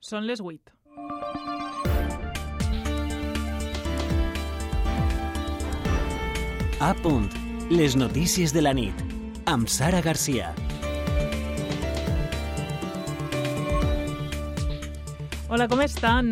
Són les 8. A punt. Les notícies de la nit. Amb Sara Garcia. Hola, com estan?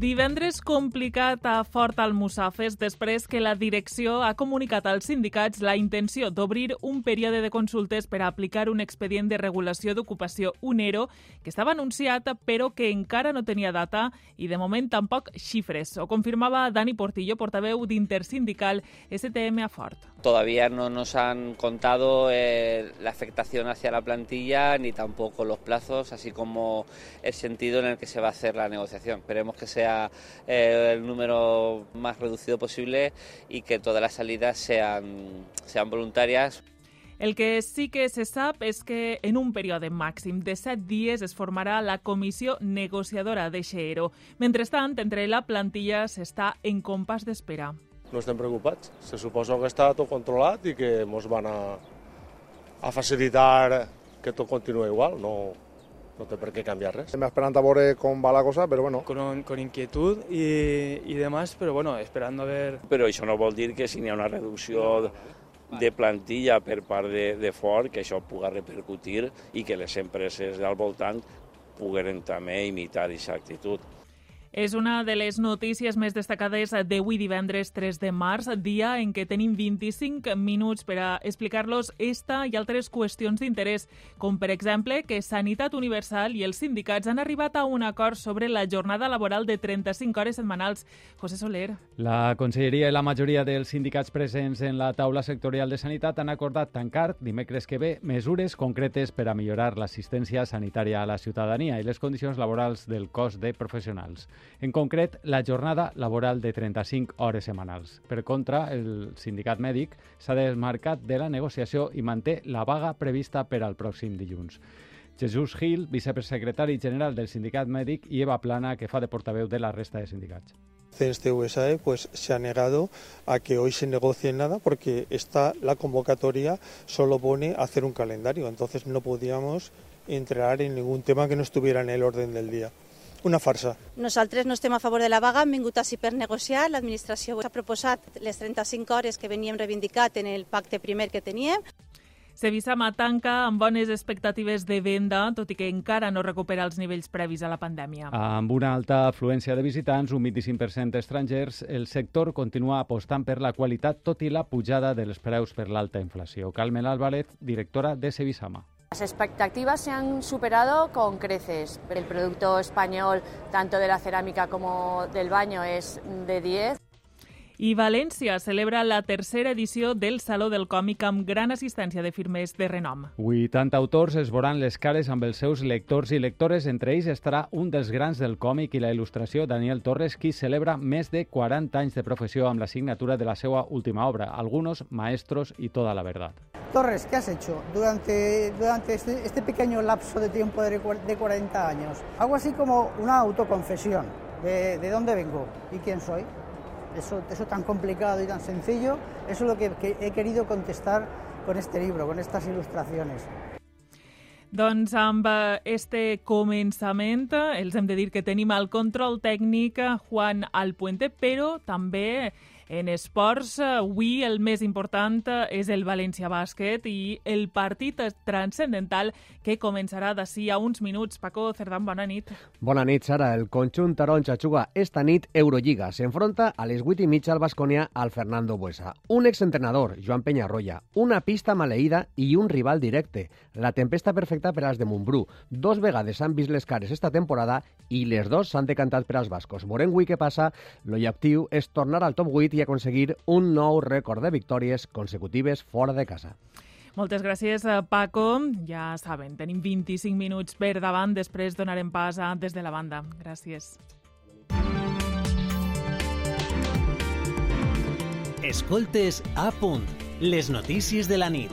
Divendres complicat a Fort Almussafes després que la direcció ha comunicat als sindicats la intenció d'obrir un període de consultes per a aplicar un expedient de regulació d'ocupació, un ERO, que estava anunciat però que encara no tenia data i de moment tampoc xifres. Ho confirmava Dani Portillo, portaveu d'Intersindical STM a Fort. Todavía no nos han contado eh, la afectación hacia la plantilla ni tampoco los plazos, así como el sentido en el que se va a hacer la negociación. Esperemos que sea eh, el número más reducido posible y que todas las salidas sean, voluntarias. El que sí que se sap és que en un període màxim de 7 dies es formarà la comissió negociadora de Xero. Mentrestant, entre la plantilla s'està en compàs d'espera. No estem preocupats. Se suposa que està tot controlat i que ens van a, a facilitar que tot continua igual, no, no té per què canviar res. Estem esperant a veure com va la cosa, però bueno. Con, con inquietud y, y demás, pero bueno, esperando a ver Però això no vol dir que si n'hi ha una reducció de plantilla per part de, de Ford, que això pugui repercutir i que les empreses al voltant pogueren també imitar aquesta actitud. És una de les notícies més destacades d'avui divendres 3 de març, dia en què tenim 25 minuts per a explicar-los esta i altres qüestions d'interès, com per exemple que Sanitat Universal i els sindicats han arribat a un acord sobre la jornada laboral de 35 hores setmanals. José Soler. La Conselleria i la majoria dels sindicats presents en la taula sectorial de Sanitat han acordat tancar dimecres que ve mesures concretes per a millorar l'assistència sanitària a la ciutadania i les condicions laborals del cos de professionals. En concret, la jornada laboral de 35 hores setmanals. Per contra, el sindicat mèdic s'ha desmarcat de la negociació i manté la vaga prevista per al pròxim dilluns. Jesús Gil, vicepresecretari general del sindicat mèdic, i Eva Plana, que fa de portaveu de la resta de sindicats. CNST-USAE pues, se ha negado a que hoy se negocie nada porque está la convocatoria solo pone hacer un calendario, entonces no podíamos entrar en ningún tema que no estuviera en el orden del día. Una farsa. Nosaltres no estem a favor de la vaga, hem vingut així per negociar. L'administració ha proposat les 35 hores que veníem reivindicat en el pacte primer que teníem. Sevisama tanca amb bones expectatives de venda, tot i que encara no recupera els nivells previs a la pandèmia. Amb una alta afluència de visitants, un 25% estrangers, el sector continua apostant per la qualitat, tot i la pujada dels preus per l'alta inflació. Carmen Álvarez, directora de Sevisama. Las expectativas se han superado con creces. El producto español, tanto de la cerámica como del baño, es de 10. I València celebra la tercera edició del Saló del Còmic amb gran assistència de firmes de renom. 80 autors es veuran les cares amb els seus lectors i lectores. Entre ells estarà un dels grans del còmic i la il·lustració, Daniel Torres, qui celebra més de 40 anys de professió amb la signatura de la seva última obra, Algunos, Maestros y Toda la Verdad. Torres, ¿qué has hecho durante, durante este, este pequeño lapso de tiempo de, de 40 años? Algo así como una autoconfesión de, de dónde vengo y quién soy. Eso, eso tan complicado y tan sencillo, eso es lo que, he querido contestar con este libro, con estas ilustraciones. Doncs amb este començament els hem de dir que tenim al control tècnic Juan Alpuente, però també en esports, avui el més important és el València Bàsquet i el partit transcendental que començarà d'ací a uns minuts. Paco Cerdán, bona nit. Bona nit, Sara. El conjunt taronja juga esta nit Eurolliga. S'enfronta a les 8 i mitja al Bascònia al Fernando Buesa. Un exentrenador, Joan Peñarroya, una pista maleïda i un rival directe. La tempesta perfecta per als de Montbrú. Dos vegades han vist les cares esta temporada i les dos s'han decantat per als bascos. Veurem avui què passa. L'objectiu és tornar al top 8 i aconseguir un nou rècord de victòries consecutives fora de casa. Moltes gràcies, Paco. Ja saben, tenim 25 minuts per davant, després donarem pas a Des de la Banda. Gràcies. Escoltes a punt, les notícies de la nit.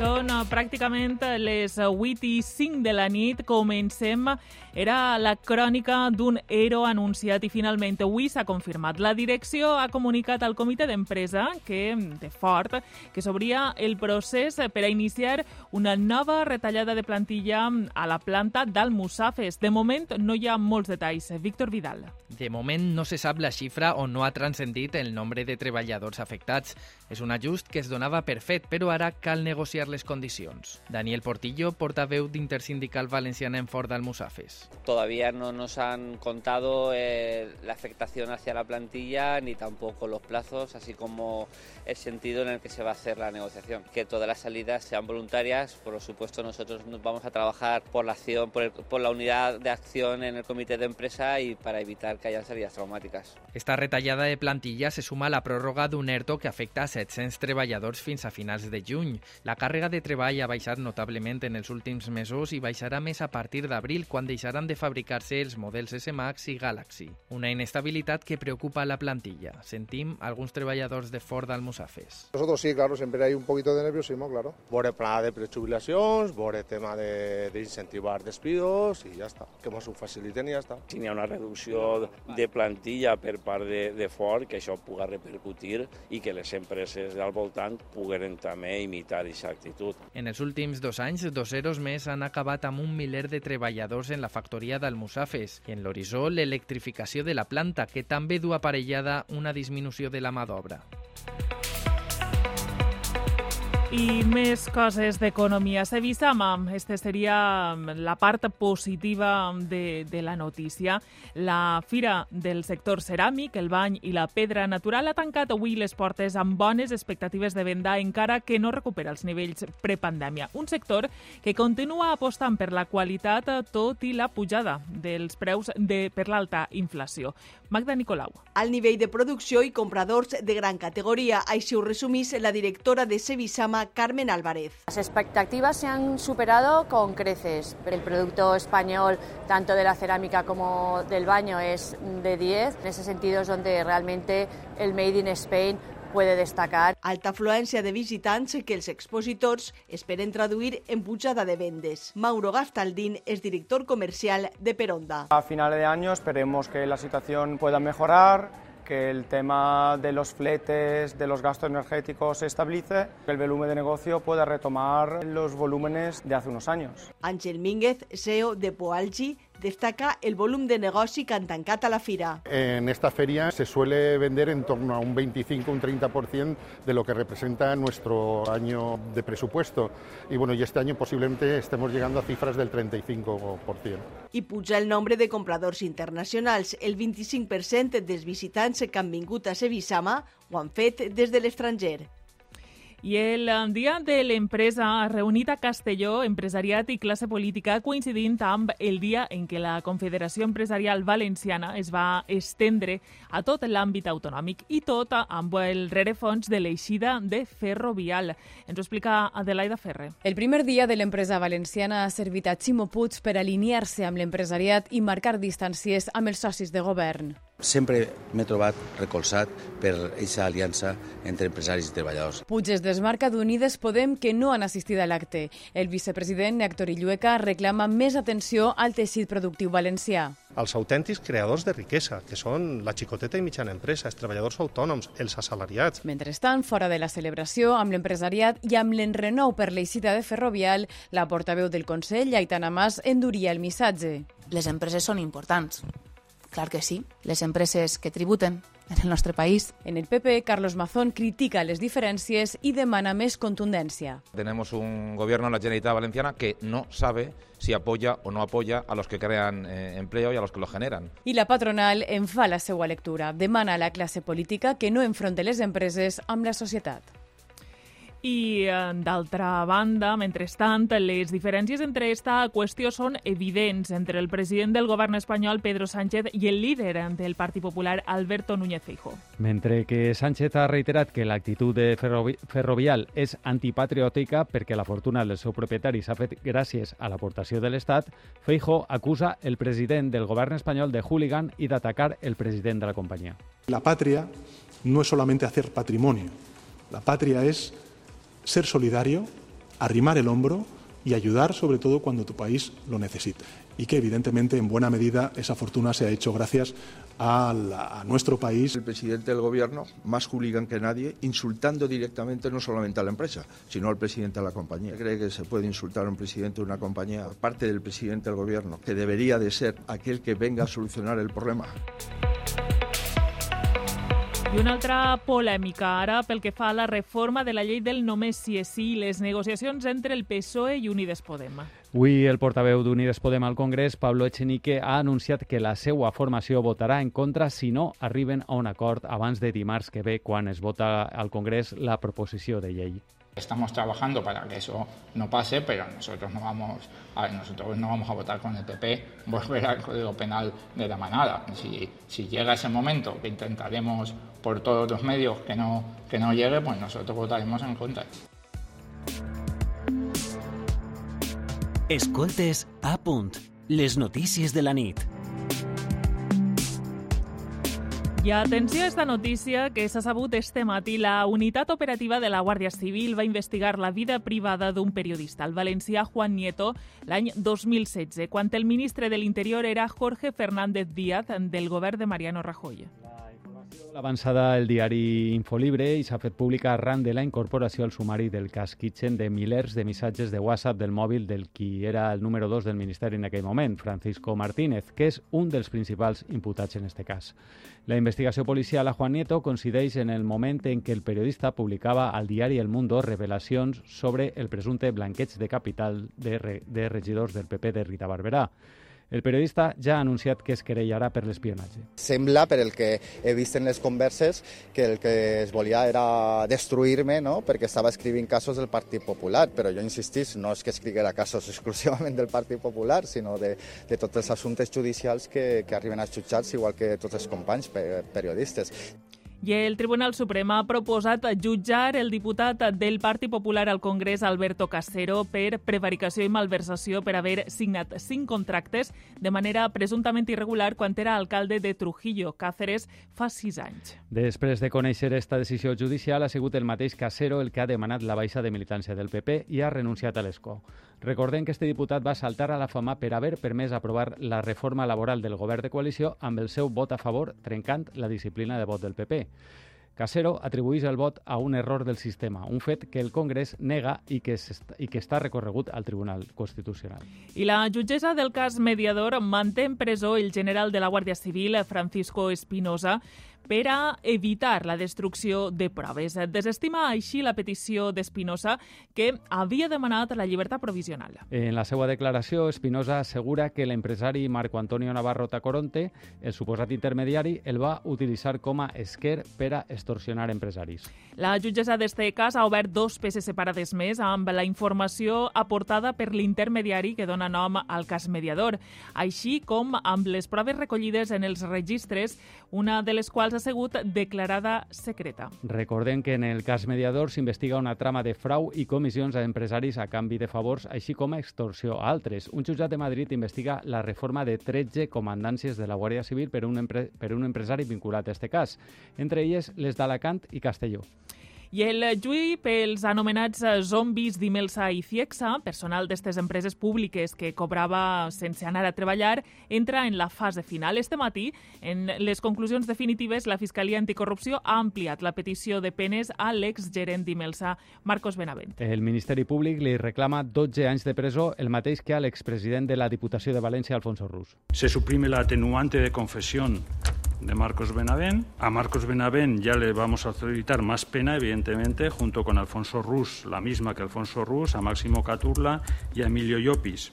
Són pràcticament les 8 i 5 de la nit. Comencem. Era la crònica d'un ERO anunciat i finalment avui s'ha confirmat. La direcció ha comunicat al comitè d'empresa que, de Ford que s'obria el procés per a iniciar una nova retallada de plantilla a la planta d'Almussafes. De moment no hi ha molts detalls. Víctor Vidal. De moment no se sap la xifra o no ha transcendit el nombre de treballadors afectats. És un ajust que es donava per fet, però ara cal negociar les condicions. Daniel Portillo, portaveu d'Intersindical Valenciana en Ford Almusafes. Todavía no nos han contado eh, la afectación hacia la plantilla ni tampoco los plazos, así como el sentido en el que se va a hacer la negociación. Que todas las salidas sean voluntarias, por supuesto nosotros nos vamos a trabajar por la acción, por, el, por la unidad de acción en el comité de empresa y para evitar que haya salidas traumáticas. Esta retallada de plantilla se suma a la pròrroga d'un ERTO que afecta a 700 treballadors fins a finals de juny. La càrrega de treball ha baixat notablement en els últims mesos i baixarà més a partir d'abril, quan deixaran de fabricar-se els models S-Max i Galaxy. Una inestabilitat que preocupa a la plantilla. Sentim alguns treballadors de Ford Almusafes. Nosotros sí, claro, siempre hay un poquito de nerviosismo, claro. Bore plan de prejubilacions, bore tema de, de incentivar despidos i ja està. Que mos ho faciliten i ja està. Si n'hi ha una reducció de plantilla per part de, de Ford, que això puga repercutir i que les empreses al voltant puguen també imitar aquesta actitud. En els últims dos anys, dos eros més han acabat amb un miler de treballadors en la factoria d'Almusafes i en l'horitzó l'electrificació de la planta, que també du aparellada una disminució de la mà d'obra. I més coses d'economia. Sevisama, este seria la part positiva de, de la notícia. La Fira del sector ceràmic, el bany i la pedra natural ha tancat avui les portes amb bones expectatives de venda, encara que no recupera els nivells prepandèmia. Un sector que continua apostant per la qualitat tot i la pujada dels preus de, per l'alta inflació. Magda Nicolau. Al nivell de producció i compradors de gran categoria, així ho resumís la directora de Carmen Álvarez. Las expectativas se han superado con creces. El producto español, tanto de la cerámica como del baño, es de 10. En ese sentido es donde realmente el Made in Spain puede destacar. Alta afluència de visitants que els expositors esperen traduir en pujada de vendes. Mauro Gastaldín es director comercial de Peronda. A final de año esperemos que la situación pueda mejorar, que el tema de los fletes, de los gastos energéticos se estabilice, que el volumen de negocio pueda retomar los volúmenes de hace unos años. Ángel Mínguez, CEO de Poalgi, destaca el volumen de negoci que han tancat a la fira. En esta feria se suele vender en torno a un 25, un 30% de lo que representa nuestro año de presupuesto. Y bueno, y este año posiblemente estemos llegando a cifras del 35%. I puja el nombre de compradors internacionals. El 25% dels visitants que han vingut a Sevisama ho han fet des de l'estranger. I el dia de l'empresa reunit a Castelló empresariat i classe política coincidint amb el dia en què la Confederació Empresarial Valenciana es va estendre a tot l'àmbit autonòmic i tot amb el rerefons de l'eixida de Ferrovial. Ens ho explica Adelaida Ferre. El primer dia de l'empresa valenciana ha servit a Ximo Puig per alinear-se amb l'empresariat i marcar distàncies amb els socis de govern. Sempre m'he trobat recolzat per aquesta aliança entre empresaris i treballadors. Puig es desmarca d'Unides Podem que no han assistit a l'acte. El vicepresident Héctor Illueca reclama més atenció al teixit productiu valencià. Els autèntics creadors de riquesa, que són la xicoteta i mitjana empresa, els treballadors autònoms, els assalariats. Mentrestant, fora de la celebració, amb l'empresariat i amb l'enrenou per l'eixida de Ferrovial, la portaveu del Consell, Aitana Mas, enduria el missatge. Les empreses són importants, Clar que sí, les empreses que tributen en el nostre país. En el PP, Carlos Mazón critica les diferències i demana més contundència. Tenemos un gobierno en la Generalitat Valenciana que no sabe si apoya o no apoya a los que crean eh, empleo y a los que lo generan. I la patronal en fa la seva lectura. Demana a la classe política que no enfronte les empreses amb la societat. I, eh, d'altra banda, mentrestant, les diferències entre esta qüestió són evidents entre el president del govern espanyol, Pedro Sánchez, i el líder del Partit Popular, Alberto Núñez Feijóo. Mentre que Sánchez ha reiterat que l'actitud de Ferrovi Ferrovial és antipatriòtica perquè la fortuna del seu propietari s'ha fet gràcies a l'aportació de l'Estat, Feijóo acusa el president del govern espanyol de hooligan i d'atacar el president de la companyia. La patria no es solamente hacer patrimonio. La patria es ser solidario, arrimar el hombro y ayudar sobre todo cuando tu país lo necesita. Y que evidentemente en buena medida esa fortuna se ha hecho gracias a, nuestro país. El presidente del gobierno, más hooligan que nadie, insultando directamente no solamente a la empresa, sino al presidente de la compañía. ¿Cree que se puede insultar a un presidente de una compañía, aparte del presidente del gobierno, que debería de ser aquel que venga a solucionar el problema? I una altra polèmica ara pel que fa a la reforma de la llei del només si és sí, les negociacions entre el PSOE i Unides Podem. Avui el portaveu d'Unides Podem al Congrés, Pablo Echenique, ha anunciat que la seva formació votarà en contra si no arriben a un acord abans de dimarts que ve quan es vota al Congrés la proposició de llei. Estamos trabajando para que eso no pase, pero nosotros no vamos a, nosotros no vamos a votar con el PP, volver al Código Penal de la manada. Si, si llega ese momento, que intentaremos por todos los medios que no, que no llegue, pues nosotros votaremos en contra. Escoltes a. Les notícies de la nit. I atenció a esta notícia que s'ha sabut este matí. La unitat operativa de la Guàrdia Civil va investigar la vida privada d'un periodista, el valencià Juan Nieto, l'any 2016, quan el ministre de l'Interior era Jorge Fernández Díaz del govern de Mariano Rajoy. L'avançada el diari Infolibre i s'ha fet pública arran de la incorporació al sumari del cas Kitchen de milers de missatges de WhatsApp del mòbil del qui era el número 2 del Ministeri en aquell moment, Francisco Martínez, que és un dels principals imputats en este cas. La investigació policial a Juan Nieto coincideix en el moment en què el periodista publicava al diari El Mundo revelacions sobre el presumpte blanqueig de capital de, re de regidors del PP de Rita Barberà. El periodista ja ha anunciat que es querellarà per l'espionatge. Sembla, per el que he vist en les converses, que el que es volia era destruir-me no? perquè estava escrivint casos del Partit Popular, però jo insistís, no és que escriguera casos exclusivament del Partit Popular, sinó de, de tots els assumptes judicials que, que arriben als jutjats, igual que tots els companys periodistes. I el Tribunal Suprem ha proposat jutjar el diputat del Partit Popular al Congrés, Alberto Casero, per prevaricació i malversació per haver signat cinc contractes de manera presumptament irregular quan era alcalde de Trujillo, Cáceres, fa sis anys. Després de conèixer esta decisió judicial, ha sigut el mateix Casero el que ha demanat la baixa de militància del PP i ha renunciat a l'escó. Recordem que este diputat va saltar a la fama per haver permès aprovar la reforma laboral del govern de coalició amb el seu vot a favor, trencant la disciplina de vot del PP. Casero atribueix el vot a un error del sistema, un fet que el Congrés nega i que, i que està recorregut al Tribunal Constitucional. I la jutgessa del cas mediador manté en presó el general de la Guàrdia Civil, Francisco Espinosa, per a evitar la destrucció de proves. Desestima així la petició d'Espinosa, que havia demanat la llibertat provisional. En la seva declaració, Espinosa assegura que l'empresari Marco Antonio Navarro Tacoronte, el suposat intermediari, el va utilitzar com a esquer per a extorsionar empresaris. La jutgessa d'este cas ha obert dos peces separades més amb la informació aportada per l'intermediari que dona nom al cas mediador, així com amb les proves recollides en els registres, una de les quals ha sigut declarada secreta. Recordem que en el cas mediador s'investiga una trama de frau i comissions a empresaris a canvi de favors, així com a extorsió a altres. Un jutjat de Madrid investiga la reforma de 13 comandàncies de la Guàrdia Civil per un, per un empresari vinculat a este cas, entre elles les d'Alacant i Castelló. I el juí pels anomenats zombis d'Imelsa i Ciexa, personal d'aquestes empreses públiques que cobrava sense anar a treballar, entra en la fase final. Este matí, en les conclusions definitives, la Fiscalia Anticorrupció ha ampliat la petició de penes a l'exgerent d'Imelsa, Marcos Benavent. El Ministeri Públic li reclama 12 anys de presó, el mateix que a l'expresident de la Diputació de València, Alfonso Rus. Se suprime la atenuante de confesión de Marcos Benavent. A Marcos Benavent ya le vamos a solicitar más pena, evidentemente, junto con Alfonso Rus, la misma que Alfonso Rus, a Máximo Caturla y a Emilio Llopis.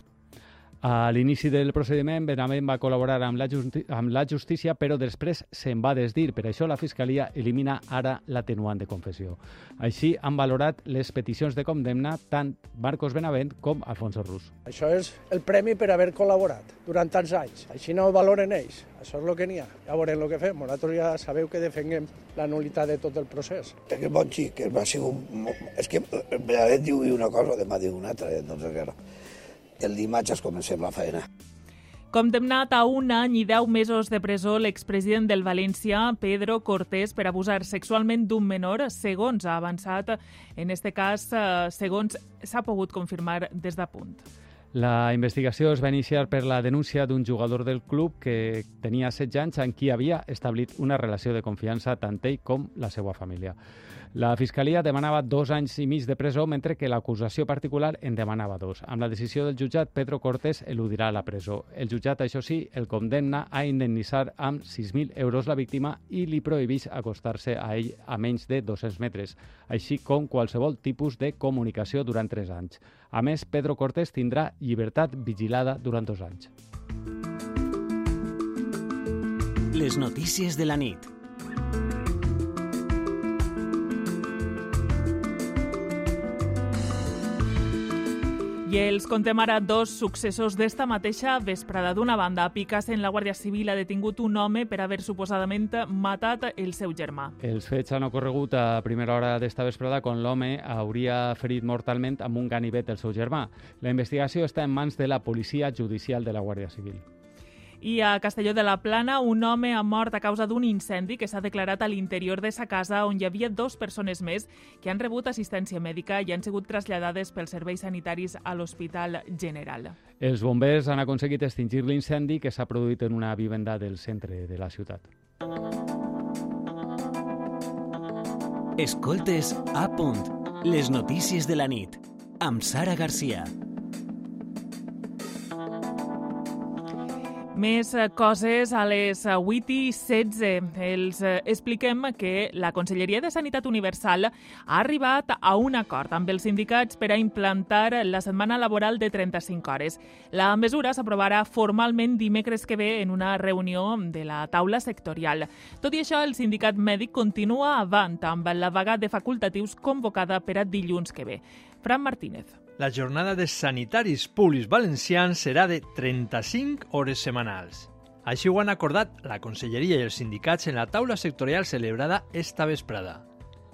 A l'inici del procediment, Benavent va col·laborar amb la, justi amb la justícia, però després se'n va desdir. Per això la Fiscalia elimina ara l'atenuant de confessió. Així han valorat les peticions de condemna tant Marcos Benavent com Alfonso Rus. Això és el premi per haver col·laborat durant tants anys. Així no ho valoren ells. Això és el que n'hi ha. Ja veurem el que fem. Nosaltres ja sabeu que defenguem la nulitat de tot el procés. És que bon xic, que va ser un... És que Benavent diu una cosa, demà diu una altra, entonces, claro el dimarts comencem la feina. Condemnat a un any i deu mesos de presó l'expresident del València, Pedro Cortés, per abusar sexualment d'un menor, segons ha avançat, en este cas, eh, segons s'ha pogut confirmar des de punt. La investigació es va iniciar per la denúncia d'un jugador del club que tenia 16 anys amb qui havia establit una relació de confiança tant ell com la seva família. La Fiscalia demanava dos anys i mig de presó, mentre que l'acusació particular en demanava dos. Amb la decisió del jutjat, Pedro Cortés eludirà la presó. El jutjat, això sí, el condemna a indemnitzar amb 6.000 euros la víctima i li prohibeix acostar-se a ell a menys de 200 metres, així com qualsevol tipus de comunicació durant tres anys. A més, Pedro Cortés tindrà llibertat vigilada durant dos anys. Les notícies de la nit. I els contem ara dos successos d'esta mateixa vesprada. D'una banda, a Picasso, la Guàrdia Civil ha detingut un home per haver suposadament matat el seu germà. Els fets han ocorregut a primera hora d'esta vesprada quan l'home hauria ferit mortalment amb un ganivet el seu germà. La investigació està en mans de la policia judicial de la Guàrdia Civil. I a Castelló de la Plana, un home ha mort a causa d'un incendi que s'ha declarat a l'interior de sa casa on hi havia dos persones més que han rebut assistència mèdica i han sigut traslladades pels serveis sanitaris a l'Hospital General. Els bombers han aconseguit extingir l'incendi que s'ha produït en una vivenda del centre de la ciutat. Escoltes a punt. Les notícies de la nit. Amb Sara Garcia. Més eh, coses a les 8 i 16. Els eh, expliquem que la Conselleria de Sanitat Universal ha arribat a un acord amb els sindicats per a implantar la setmana laboral de 35 hores. La mesura s'aprovarà formalment dimecres que ve en una reunió de la taula sectorial. Tot i això, el sindicat mèdic continua avant amb la vaga de facultatius convocada per a dilluns que ve. Fran Martínez. La jornada de sanitaris públics valencians serà de 35 hores setmanals. Així ho han acordat la Conselleria i els sindicats en la taula sectorial celebrada esta vesprada.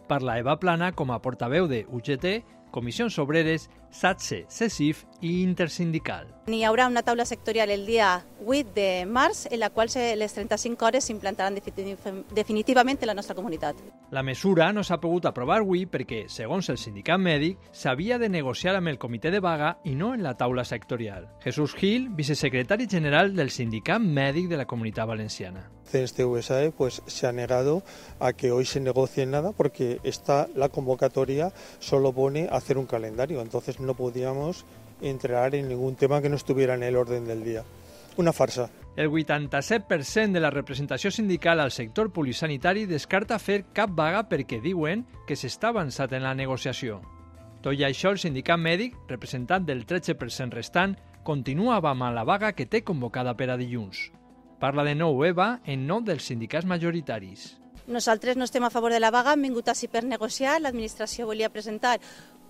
Parla Eva Plana com a portaveu de UGT Comissions Obreres, SATSE, CESIF i Intersindical. N'hi haurà una taula sectorial el dia 8 de març en la qual les 35 hores s'implantaran definitivament en la nostra comunitat. La mesura no s'ha pogut aprovar avui perquè, segons el sindicat mèdic, s'havia de negociar amb el comitè de vaga i no en la taula sectorial. Jesús Gil, vicesecretari general del sindicat mèdic de la comunitat valenciana. CNST-USAE pues, se ha negado a que hoy se negocie nada porque está la convocatoria solo pone hacer un calendario, entonces no podíamos entrar en ningún tema que no estuviera en el orden del día. Una farsa. El 87% de la representació sindical al sector polisanitari descarta fer cap vaga perquè diuen que s'està avançat en la negociació. Tot i això, el sindicat mèdic, representant del 13% restant, continua amb la vaga que té convocada per a dilluns. Parla de nou Eva en nom dels sindicats majoritaris. Nosaltres no estem a favor de la vaga, hem vingut així per negociar. L'administració volia presentar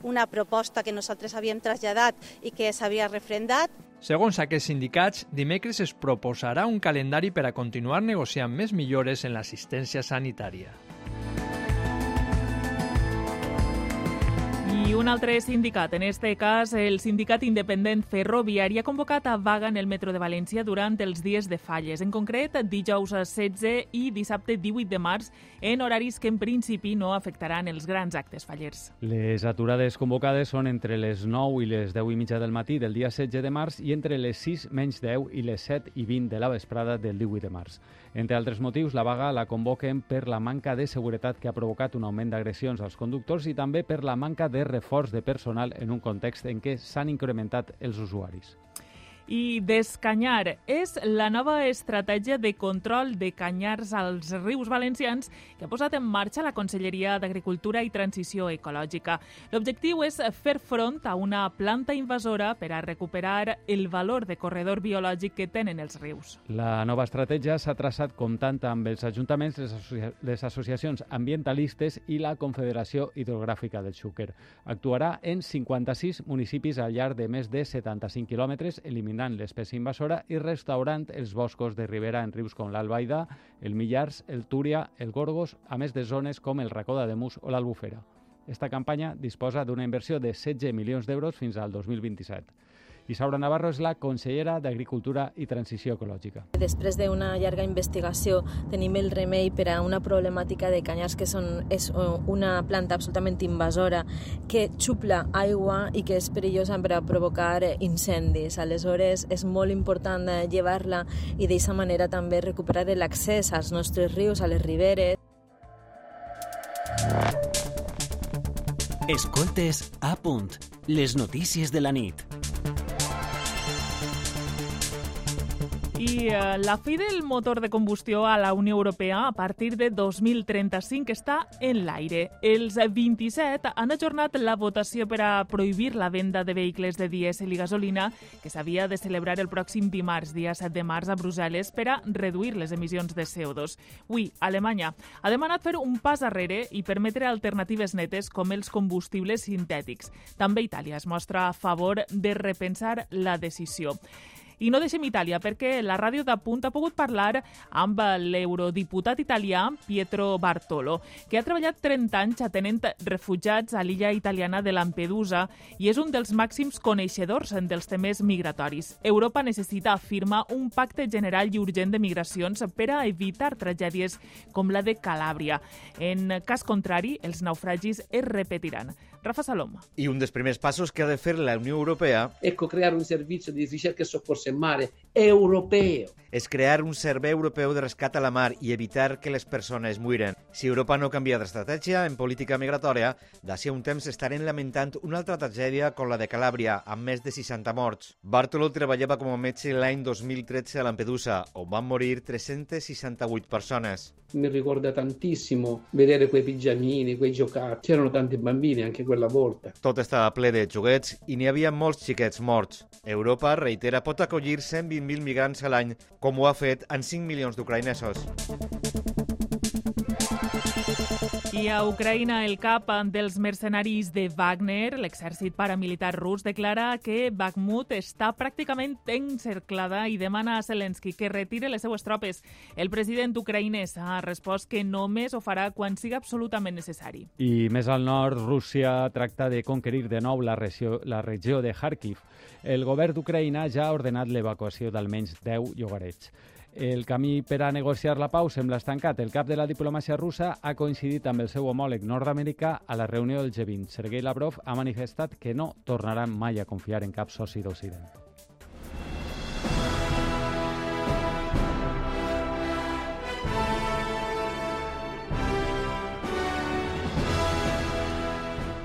una proposta que nosaltres havíem traslladat i que s'havia refrendat. Segons aquests sindicats, dimecres es proposarà un calendari per a continuar negociant més millores en l'assistència sanitària. I un altre sindicat, en este cas el sindicat independent ferroviari, ha convocat a vaga en el metro de València durant els dies de falles, en concret dijous 16 i dissabte 18 de març, en horaris que en principi no afectaran els grans actes fallers. Les aturades convocades són entre les 9 i les 10 i mitja del matí del dia 16 de març i entre les 6 menys 10 i les 7 i 20 de la vesprada del 18 de març. Entre altres motius, la vaga la convoquen per la manca de seguretat que ha provocat un augment d'agressions als conductors i també per la manca de reforç de personal en un context en què s'han incrementat els usuaris i descanyar és la nova estratègia de control de canyars als rius valencians que ha posat en marxa la Conselleria d'Agricultura i Transició Ecològica. L'objectiu és fer front a una planta invasora per a recuperar el valor de corredor biològic que tenen els rius. La nova estratègia s'ha traçat comptant amb els ajuntaments, les, associa les associacions ambientalistes i la Confederació Hidrogràfica del Xúquer. Actuarà en 56 municipis al llarg de més de 75 quilòmetres, eliminant eliminant l'espècie invasora i restaurant els boscos de ribera en rius com l'Albaida, el Millars, el Túria, el Gorgos, a més de zones com el Racó d'Ademus o l'Albufera. Esta campanya disposa d'una inversió de 16 milions d'euros fins al 2027. Isaura Navarro és la consellera d'Agricultura i Transició Ecològica. Després d'una llarga investigació tenim el remei per a una problemàtica de canyars que són, és eh, una planta absolutament invasora que xupla aigua i que és perillosa per a provocar incendis. Aleshores és molt important eh, llevar-la i d'aquesta manera també recuperar l'accés als nostres rius, a les riberes. Escoltes a punt, les notícies de la nit. I eh, la fi del motor de combustió a la Unió Europea a partir de 2035 està en l'aire. Els 27 han ajornat la votació per a prohibir la venda de vehicles de dièsel i gasolina que s'havia de celebrar el pròxim dimarts, dia 7 de març, a Brussel·les per a reduir les emissions de CO2. Avui, Alemanya ha demanat fer un pas arrere i permetre alternatives netes com els combustibles sintètics. També Itàlia es mostra a favor de repensar la decisió. I no deixem Itàlia, perquè la ràdio de Punt ha pogut parlar amb l'eurodiputat italià Pietro Bartolo, que ha treballat 30 anys atenent refugiats a l'illa italiana de Lampedusa i és un dels màxims coneixedors dels temes migratoris. Europa necessita, afirma, un pacte general i urgent de migracions per a evitar tragèdies com la de Calàbria. En cas contrari, els naufragis es repetiran. Rafa Salom. I un dels primers passos que ha de fer la Unió Europea ecco creare un servizio di ricerca e soccorso in mare europeo. És crear un servei europeu de rescat a la mar i evitar que les persones muiren. Si Europa no canvia d'estratègia en política migratòria, d'ací a un temps estarem lamentant una altra tragèdia com la de Calàbria, amb més de 60 morts. Bartolo treballava com a metge l'any 2013 a Lampedusa, on van morir 368 persones. Mi ricorda tantissimo vedere quei pigiamini, quei giocattoli. C'erano tanti bambini anche quella volta. Tot estava ple de joguets i n'hi havia molts xiquets morts. Europa, reitera, pot acollir 120.000 migrants a l'any, com ho ha fet en 5 milions d'ucraïnesos. I a Ucraïna, el cap dels mercenaris de Wagner, l'exèrcit paramilitar rus, declara que Bakhmut està pràcticament encerclada i demana a Zelensky que retire les seues tropes. El president ucraïnès ha respost que només ho farà quan siga absolutament necessari. I més al nord, Rússia tracta de conquerir de nou la regió, la regió de Kharkiv. El govern d'Ucraïna ja ha ordenat l'evacuació d'almenys 10 llogarets. El camí per a negociar la pau sembla estancat. El cap de la diplomàcia russa ha coincidit amb el seu homòleg nord-americà a la reunió del G20. Sergei Lavrov ha manifestat que no tornaran mai a confiar en cap soci d'Occident.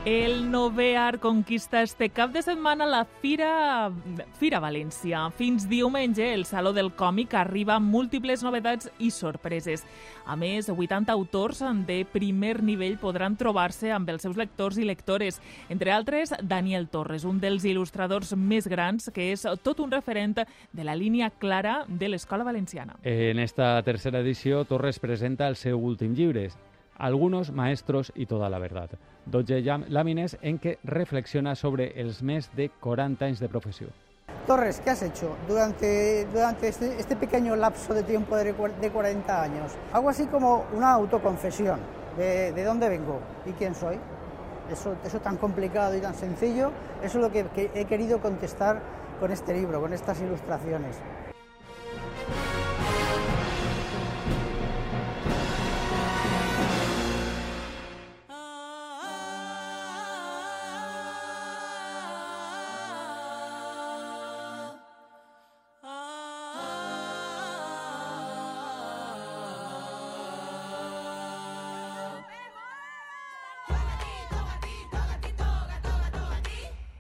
El Novear conquista este cap de setmana la Fira, Fira València. Fins diumenge, el Saló del Còmic arriba amb múltiples novetats i sorpreses. A més, 80 autors de primer nivell podran trobar-se amb els seus lectors i lectores. Entre altres, Daniel Torres, un dels il·lustradors més grans, que és tot un referent de la línia clara de l'Escola Valenciana. En esta tercera edició, Torres presenta el seu últim llibre, algunos maestros y toda la verdad. 12 lámines en que reflexiona sobre els més de 40 anys de profesión. Torres, ¿qué has hecho durante, durante este, este pequeño lapso de tiempo de, de 40 años? Algo así como una autoconfesión de, de dónde vengo y quién soy. Eso, eso tan complicado y tan sencillo, eso es lo que, que he querido contestar con este libro, con estas ilustraciones.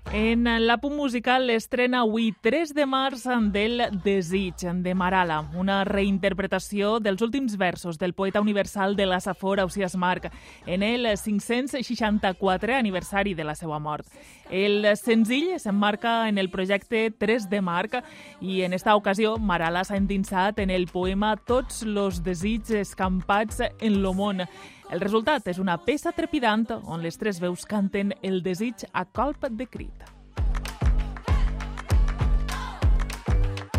En l'àpum musical l'estrena avui 3 de març del Desig de Marala, una reinterpretació dels últims versos del poeta universal de la Safora, Ausias Marc, en el 564 aniversari de la seva mort. El senzill s'emmarca en el projecte 3 de Marc i en esta ocasió Marala s'ha endinsat en el poema Tots los desigs escampats en lo món, el resultat és una peça trepidant on les tres veus canten el desig a colp de crit.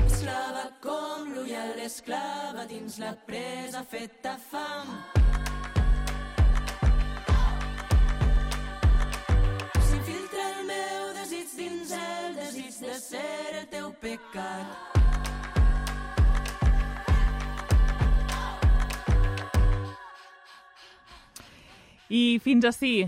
Eslava com l'ulla l'esclava dins la presa feta fam. S'infiltra el meu desig dins el desig de ser I fins així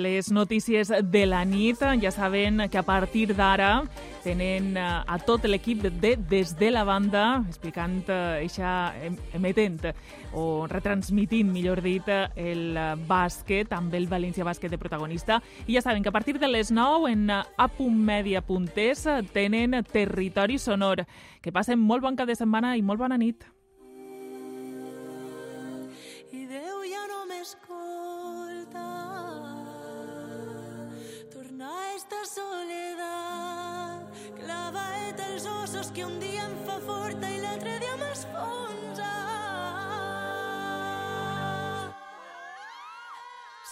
les notícies de la nit. Ja saben que a partir d'ara tenen eh, a tot l'equip de Des de la Banda explicant, eixa, emetent o retransmitint, millor dit, el bàsquet, amb el València Bàsquet de protagonista. I ja saben que a partir de les 9 en apuntmedia.es tenen Territori Sonor. Que passen molt bon cap de setmana i molt bona nit. Esta soledat clavaet els ossos que un dia em fa forta i l'altre dia m'esfonsa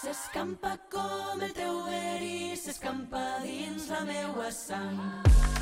S'escampa com el teu verí, s'escampa dins la meua sang.